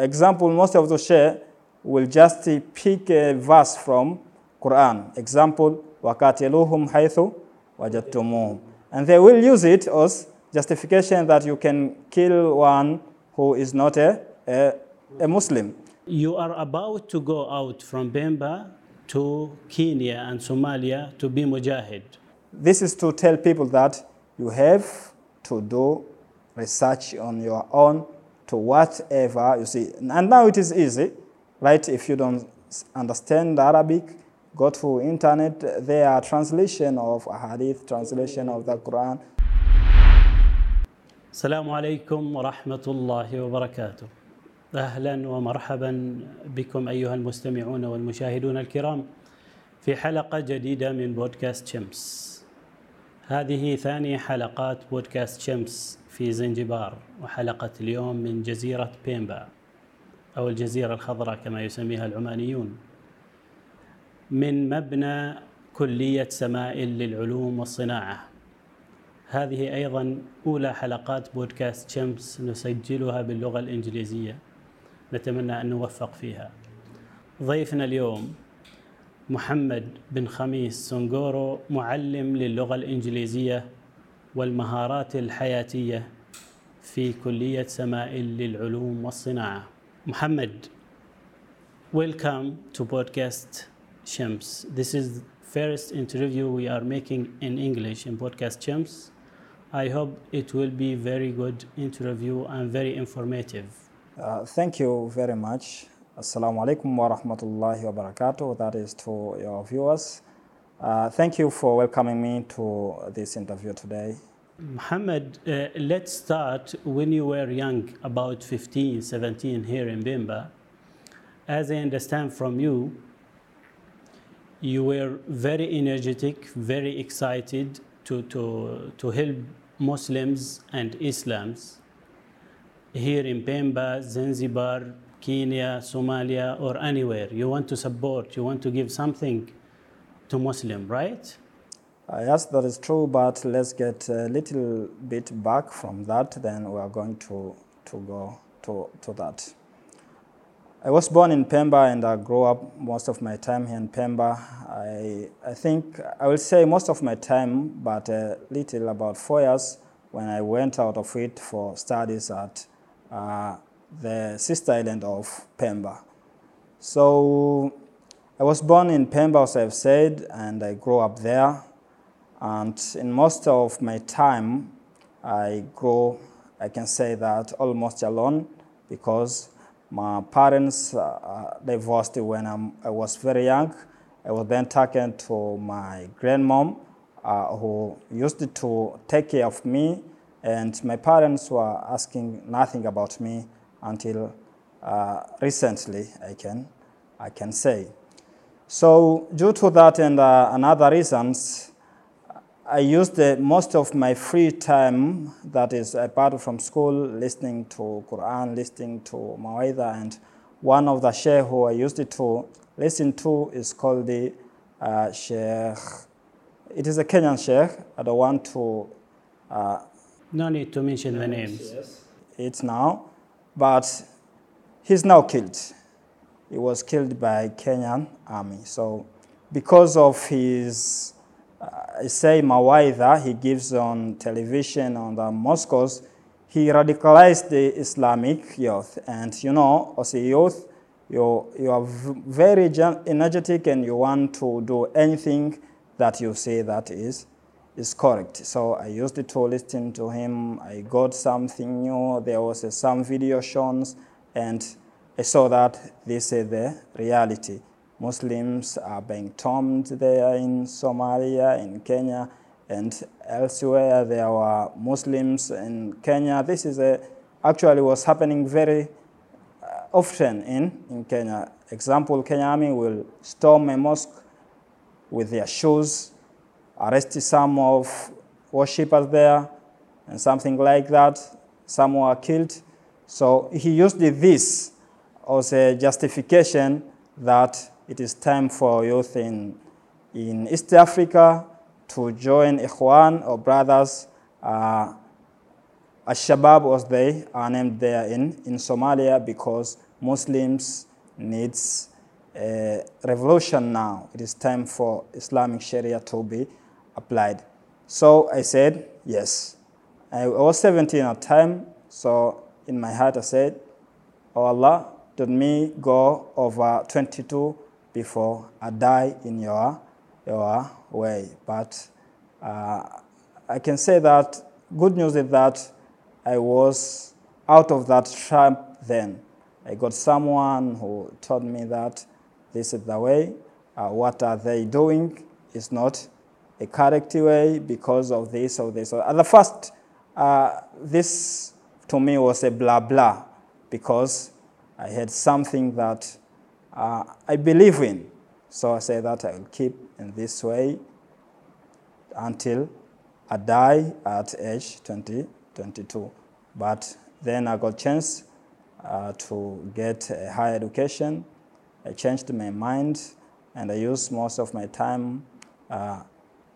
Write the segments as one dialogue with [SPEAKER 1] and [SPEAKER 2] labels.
[SPEAKER 1] example, most of the share will just pick a verse from Quran. Example, وَقَاتِلُوهُمْ حَيْثُ وَجَدْتُمُوهُم. And they will use it as justification that you can kill one who is not a, a, a Muslim.
[SPEAKER 2] You are about to go out from Bemba to Kenya and Somalia to be mujahid.
[SPEAKER 1] This is to tell people that you have to do research on your own to whatever you see. And now it is easy, right? If you don't understand Arabic, go to internet. There are translation of hadith, translation of the Quran.
[SPEAKER 2] السلام عليكم ورحمة الله وبركاته. أهلا ومرحبا بكم أيها المستمعون والمشاهدون الكرام في حلقة جديدة من بودكاست شمس. هذه ثاني حلقات بودكاست شمس في زنجبار وحلقة اليوم من جزيرة بيمبا أو الجزيرة الخضراء كما يسميها العمانيون. من مبنى كلية سمائل للعلوم والصناعة. هذه أيضا أولى حلقات بودكاست شمس نسجلها باللغة الإنجليزية نتمنى أن نوفق فيها. ضيفنا اليوم محمد بن خميس سونغورو معلم للغة الإنجليزية والمهارات الحياتية في كلية سمائل للعلوم والصناعة محمد welcome to podcast Shams this is first interview we are making in English in podcast Shams I hope it will be very good interview and very informative
[SPEAKER 1] Uh, thank you very much. Assalamu alaikum wa rahmatullahi wa barakatuh. That is to your viewers. Uh, thank you for welcoming me to this interview today.
[SPEAKER 2] Muhammad, uh, let's start when you were young, about 15, 17, here in Bimba. As I understand from you, you were very energetic, very excited to, to, to help Muslims and Islams here in Pemba, Zanzibar, Kenya, Somalia, or anywhere. You want to support, you want to give something to Muslim, right?
[SPEAKER 1] Uh, yes, that is true, but let's get a little bit back from that, then we are going to, to go to, to that. I was born in Pemba and I grew up most of my time here in Pemba. I, I think I will say most of my time, but a little about four years when I went out of it for studies at uh, the sister island of Pemba. So I was born in Pemba, as I've said, and I grew up there. And in most of my time, I grew, I can say that almost alone because my parents uh, divorced when I'm, I was very young. I was then taken to my grandmom, uh, who used to take care of me, and my parents were asking nothing about me until uh, recently, I can, I can say. So due to that and, uh, and other reasons, I used the, most of my free time, that is apart from school, listening to Quran, listening to Mawaida, and one of the sheikh who I used it to listen to is called the uh, Sheikh. It is a Kenyan sheikh. I don't want to uh,
[SPEAKER 2] No need to mention the names.
[SPEAKER 1] It's now, but he's now killed. He was killed by Kenyan army. So because of his, uh, say mawaida, he gives on television on the mosques, he radicalized the Islamic youth. And you know, as a youth, you, you are very energetic and you want to do anything that you say that is is correct. So I used to listen to him. I got something new. There was some video shows, and Saw that this is the reality. Muslims are being tombed there in Somalia, in Kenya, and elsewhere. There were Muslims in Kenya. This is a, actually was happening very uh, often in, in Kenya. Example, Kenya Army will storm a mosque with their shoes arrest some of worshippers there and something like that. Some were killed. So he used this as a justification that it is time for youth in, in East Africa to join Ikhwan or brothers uh, Al-Shabaab was they are named there in, in Somalia because Muslims needs a revolution now. It is time for Islamic Sharia to be applied. So I said, yes. I was 17 at the time, so in my heart I said, Oh Allah, let me go over 22 before I die in your, your way. But uh, I can say that good news is that I was out of that trap then. I got someone who told me that this is the way. Uh, what are they doing is not a correct way because of this or this. At the first, uh, this to me was a blah blah because I had something that uh, I believe in. So I say that I will keep in this way until I die at age 20, 22. But then I got chance uh, to get a higher education. I changed my mind and I used most of my time uh,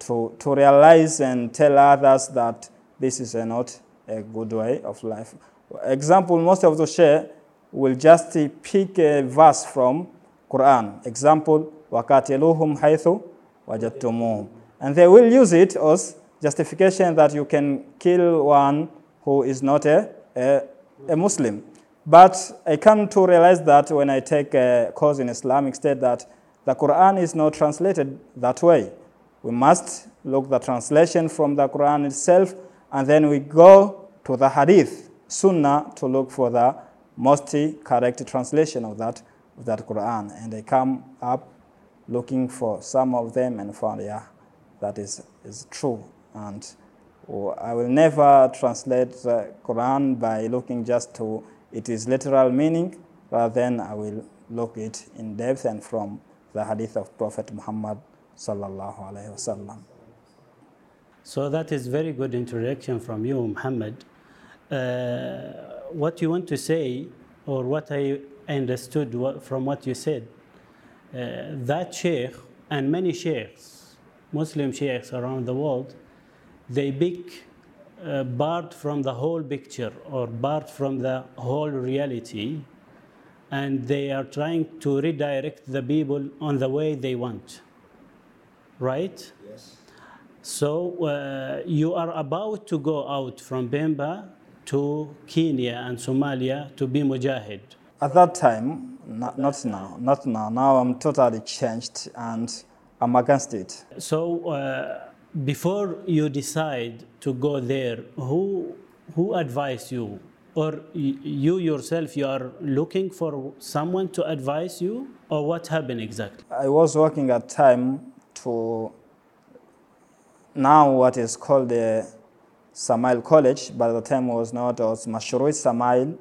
[SPEAKER 1] to, to realize and tell others that this is a not a good way of life. Example, most of the share will just pick a verse from Quran. Example, وَقَاتِلُوهُمْ حَيْثُ وَجَدْتُمُوهُمْ. And they will use it as justification that you can kill one who is not a, a, a Muslim. But I come to realize that when I take a course in Islamic State that the Quran is not translated that way. We must look the translation from the Quran itself and then we go to the Hadith, Sunnah, to look for the most correct translation of that, of that Quran. And I come up looking for some of them and found, yeah, that is, is true. And I will never translate the Quran by looking just to its literal meaning, rather than I will look it in depth and from the hadith of Prophet Muhammad sallallahu alaihi wasallam.
[SPEAKER 2] So that is very good introduction from you, Muhammad. Uh, what you want to say, or what I understood from what you said, uh, that sheikh and many sheikhs, Muslim sheikhs around the world, they pick uh, barred from the whole picture or barred from the whole reality, and they are trying to redirect the people on the way they want. Right?
[SPEAKER 1] Yes.
[SPEAKER 2] So uh, you are about to go out from Bemba to Kenya and Somalia to be mujahid.
[SPEAKER 1] At that time, not, not now, not now. Now I'm totally changed and I'm against it.
[SPEAKER 2] So uh, before you decide to go there, who who advised you, or you yourself you are looking for someone to advise you, or what happened exactly?
[SPEAKER 1] I was working at time to now what is called the Samail College, but at the time was not Samail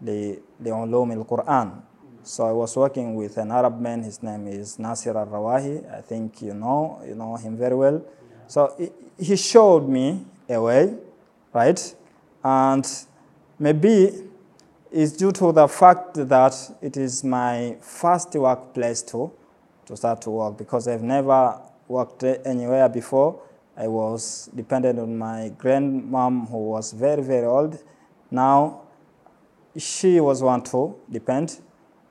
[SPEAKER 1] the Ulum al Quran. So I was working with an Arab man. His name is Nasir al Rawahi. I think you know you know him very well. So he showed me a way, right? And maybe it's due to the fact that it is my first workplace to, to start to work because I've never worked anywhere before. I was dependent on my grandmom who was very, very old. Now she was one to depend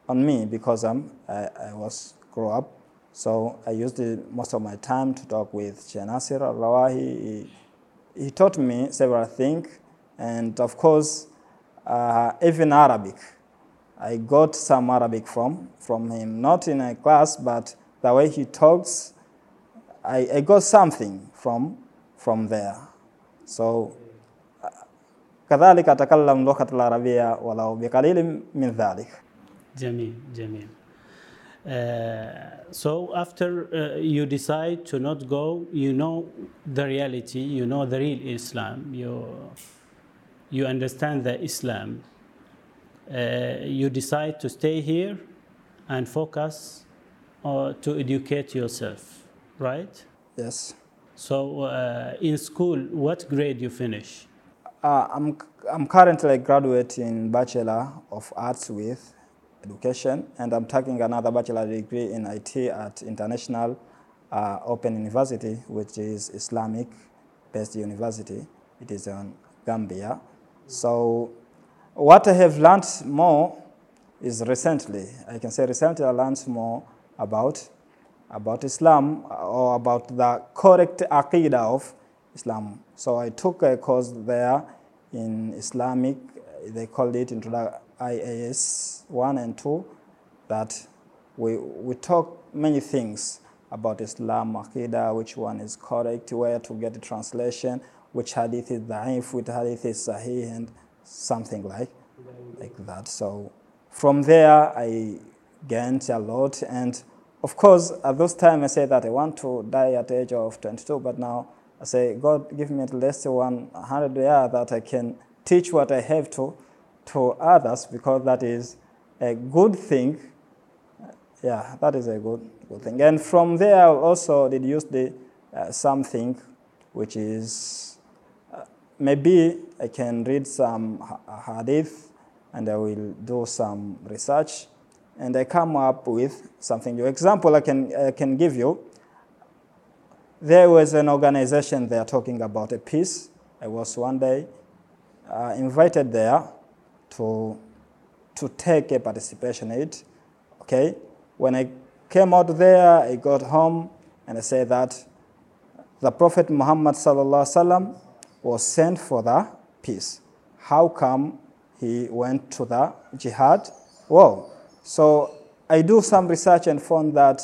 [SPEAKER 1] on me because I'm, I, I was grow up so I used most of my time to talk with Sheikh al-Rawahi. He, he, taught me several things, and of course, uh, even Arabic. I got some Arabic from, from him, not in a class, but the way he talks, I, I got something from, from there. So كذلك أتكلم اللغة العربية ولو بقليل من ذلك.
[SPEAKER 2] جميل جميل. Uh, so after uh, you decide to not go, you know the reality, you know the real Islam, you, you understand the Islam. Uh, you decide to stay here and focus uh, to educate yourself, right?
[SPEAKER 1] Yes.
[SPEAKER 2] So uh, in school, what grade you finish?
[SPEAKER 1] Uh, I'm, I'm currently graduating Bachelor of Arts with education, and I'm taking another bachelor degree in IT at International uh, Open University, which is Islamic-based university. It is in Gambia. So, what I have learned more is recently. I can say recently I learned more about about Islam uh, or about the correct aqidah of Islam. So I took a course there in Islamic. They called it into the IAS one and two. That we we talk many things about Islam, aqidah, which one is correct, where to get the translation, which hadith is da'if, which hadith is sahih, and something like, like that. So from there, I gained a lot. And of course, at those times, I said that I want to die at the age of 22, but now I say, God, give me at least 100 years that I can teach what I have to, to others, because that is a good thing. Yeah, that is a good, good thing. And from there, I also use the uh, something which is uh, maybe I can read some hadith and I will do some research and I come up with something new. Example I can, I can give you. There was an organization there talking about a peace. I was one day uh, invited there to, to take a participation in it. Okay? When I came out there, I got home and I said that the Prophet Muhammad sallallahu was sent for the peace. How come he went to the jihad war? So I do some research and found that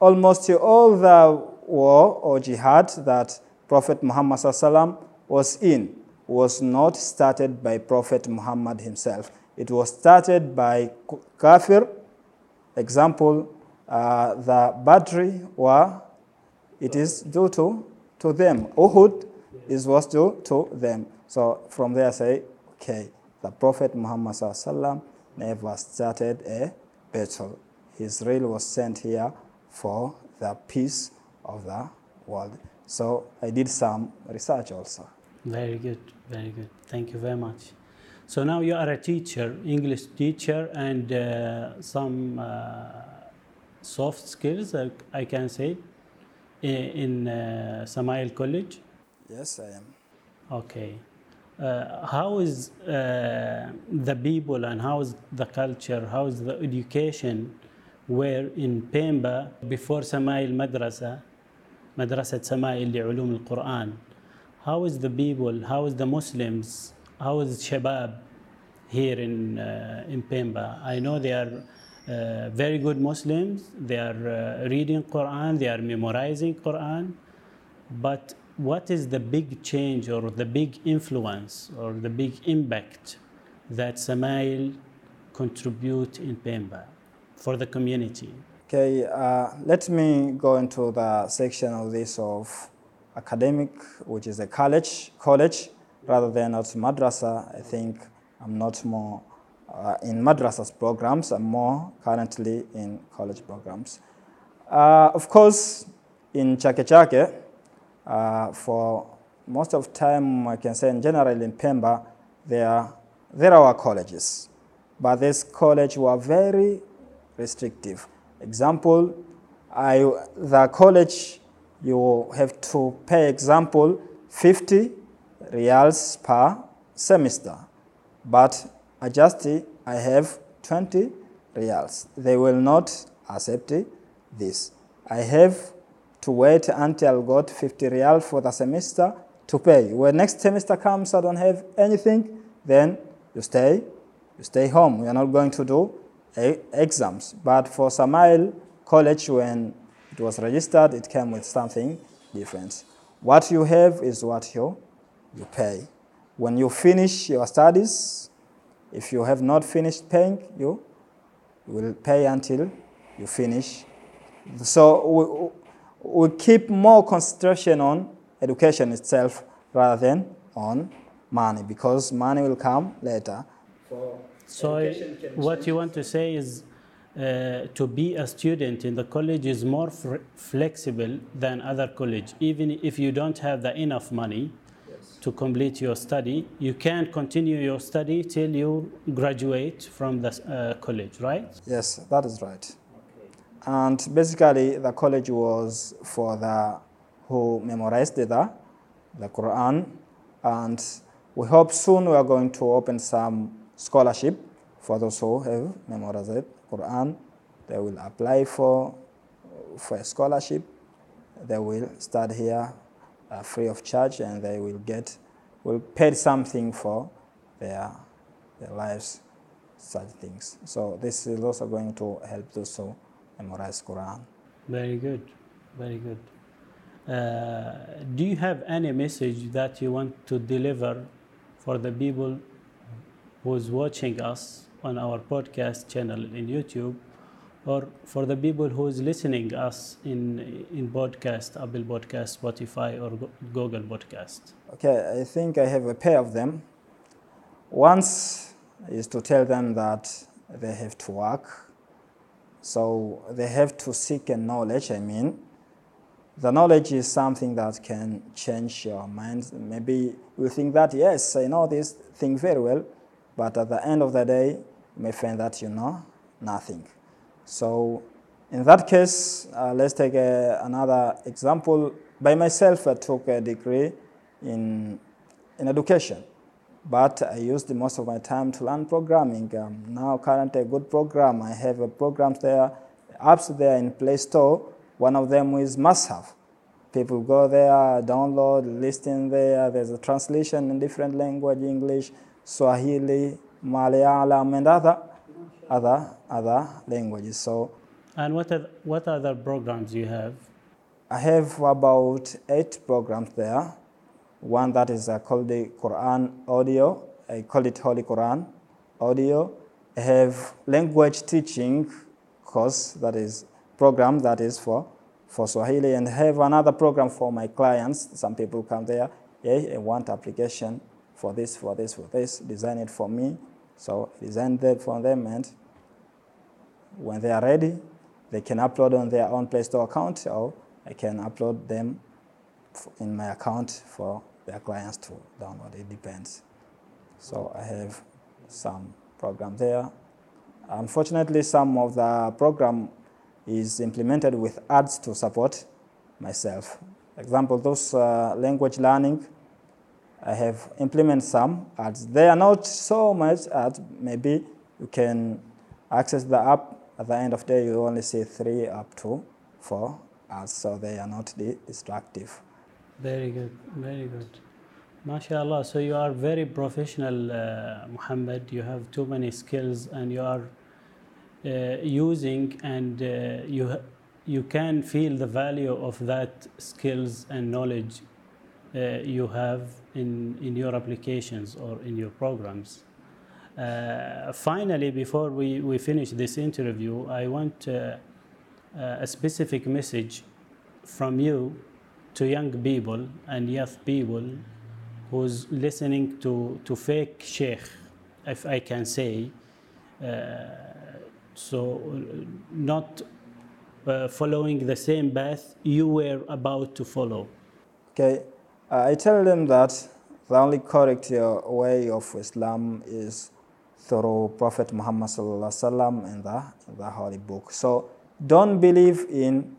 [SPEAKER 1] almost all the war or jihad that Prophet Muhammad sallallahu was in was not started by Prophet Muhammad himself. It was started by kafir. Example, uh, the Badri war, it is due to, to them. Uhud is was due to them. So from there I say, okay, the Prophet Muhammad sallam never started a battle. Israel was sent here for the peace of the world. So I did some research also.
[SPEAKER 2] Very good, very good. Thank you very much. So now you are a teacher, English teacher, and uh, some uh, soft skills, uh, I can say, in, in uh, Samail College.
[SPEAKER 1] Yes, I am.
[SPEAKER 2] Okay Uh, how is uh, the people and how is the culture, how is the education where in Pemba before Samail Madrasa, Madrasat Samail لعلوم القرآن how is the people, how is the Muslims, how is Shabab here in, uh, in Pemba? I know they are uh, very good Muslims, they are uh, reading Quran, they are memorizing Quran, but what is the big change or the big influence or the big impact that Samail contribute in Pemba for the community?
[SPEAKER 1] Okay, uh, let me go into the section of this of academic, which is a college, college rather than at madrasa. I think I'm not more uh, in madrasa's programs. I'm more currently in college programs. Uh, of course, in Chake Chake, uh, for most of time, I can say in general in Pemba, there, there are colleges. But this college were very restrictive. Example, I, the college you have to pay example 50 reals per semester but adjust i have 20 reals they will not accept this i have to wait until i got 50 real for the semester to pay when next semester comes i don't have anything then you stay you stay home we are not going to do exams but for samail college when it was registered, it came with something different. What you have is what you, you pay. When you finish your studies, if you have not finished paying, you, you will pay until you finish. So we, keep more concentration on education itself rather than on money because money will come later.
[SPEAKER 2] So what you want to say is uh, to be a student in the college is more flexible than other college. Even if you don't have the enough money yes. to complete your study, you can continue your study till you graduate from the uh, college, right?
[SPEAKER 1] Yes, that is right. And basically, the college was for the who memorized the, the Quran and we hope soon we are going to open some scholarship for those who have memorized Quran. They will apply for, for a scholarship. They will start here uh, free of charge and they will get, will pay something for their, their lives, such things. So this is also going to help those who memorize Quran.
[SPEAKER 2] Very good, very good. Uh, do you have any message that you want to deliver for the people who's watching us on our podcast channel in YouTube or for the people who's listening us in in podcast Apple podcast Spotify or Google podcast
[SPEAKER 1] Okay, I think I have a pair of them. Once is to tell them that they have to work, so they have to seek a knowledge. I mean, the knowledge is something that can change your mind. Maybe you think that, yes, I know this thing very well, but at the end of the day, you may find that you know nothing. So, in that case, uh, let's take another example. By myself, I took a degree in, in education, but I used most of my time to learn programming. Um, now, currently, a good program, I have a programs there, apps there in Play Store one of them is Mashaf. People go there, download, listen there. There's a translation in different language, English, Swahili, Malayalam, and other, other, other languages. So,
[SPEAKER 2] and what are, what other programs you have?
[SPEAKER 1] I have about eight programs there. One that is uh, called the Quran audio. I call it Holy Quran audio. I have language teaching course that is program that is for, for Swahili and have another program for my clients. Some people come there, yeah, I want application for this, for this, for this, design it for me. So design that for them and when they are ready, they can upload on their own Play Store account or I can upload them in my account for their clients to download. It depends. So I have some program there. Unfortunately, some of the program is implemented with ads to support myself. Example, those uh, language learning, I have implemented some ads. They are not so much ads. Maybe you can access the app. At the end of the day, you only see three up to four ads, so they are not destructive.
[SPEAKER 2] Very good, very good. MashaAllah, so you are very professional, uh, Muhammad. You have too many skills and you are uh, using and uh, you you can feel the value of that skills and knowledge uh, you have in in your applications or in your programs. Uh, finally, before we, we finish this interview, I want uh, a specific message from you to young people and youth people who's listening to, to fake sheikh, if I can say, uh, so not uh, following the same path you were about to follow.
[SPEAKER 1] Okay, uh, I tell them that the only correct uh, way of Islam is through Prophet Muhammad and the, the Holy Book. So don't believe in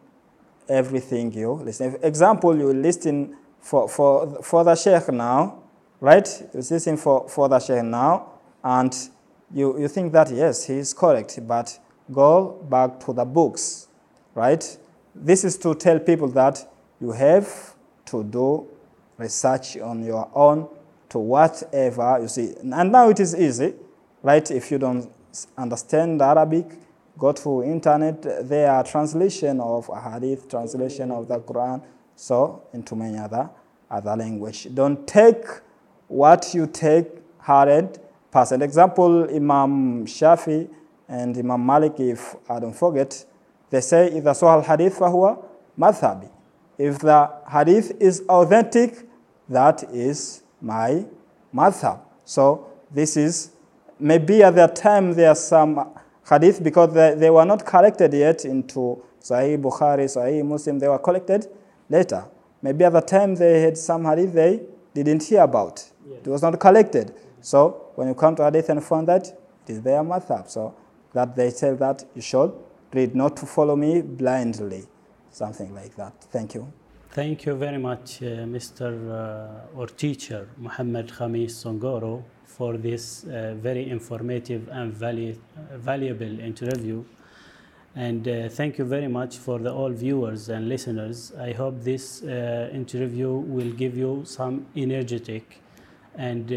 [SPEAKER 1] everything you listen. Example, you listen for, for, for the Sheikh now, right? You listen for, for the Sheikh now, and you, you think that, yes, he is correct, but go back to the books, right? This is to tell people that you have to do research on your own to whatever you see. And now it is easy, right? If you don't understand Arabic, go to internet. There are translation of hadith, translation of the Quran, so into many other other language. Don't take what you take hard person. Example, Imam Shafi and Imam Malik, if I don't forget, they say, إذا صح الحديث فهو madhabi. If the hadith is authentic, that is my madhab. So this is, maybe at that time there are some hadith because they, they were not collected yet into Sahih Bukhari, Sahih Muslim, they were collected later. Maybe at the time they had some hadith they didn't hear about. Yes. It was not collected. So when you come to hadith and find that, it is their madhab. So that they tell that you should read, not to follow me blindly, something like that. Thank you.
[SPEAKER 2] Thank you very much, uh, Mr. Uh, or teacher Muhammad Khamis Songoro, for this uh, very informative and valu- valuable interview. And uh, thank you very much for the all viewers and listeners. I hope this uh, interview will give you some energetic and uh,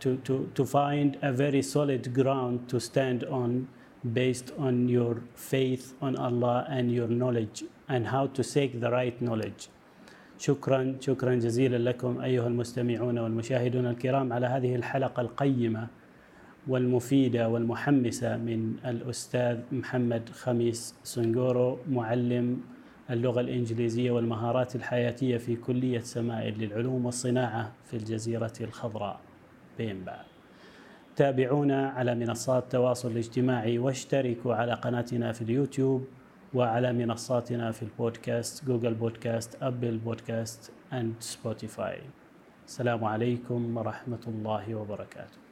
[SPEAKER 2] to, to, to find a very solid ground to stand on based on your faith on Allah and your knowledge and how to seek the right knowledge. شكرا شكرا جزيلا لكم أيها المستمعون والمشاهدون الكرام على هذه الحلقة القيمة والمفيدة والمحمسة من الأستاذ محمد خميس سنغورو معلم اللغة الإنجليزية والمهارات الحياتية في كلية سمائل للعلوم والصناعة في الجزيرة الخضراء بيمبا. تابعونا على منصات التواصل الاجتماعي واشتركوا على قناتنا في اليوتيوب وعلى منصاتنا في البودكاست جوجل بودكاست أبل بودكاست and سبوتيفاي السلام عليكم ورحمة الله وبركاته.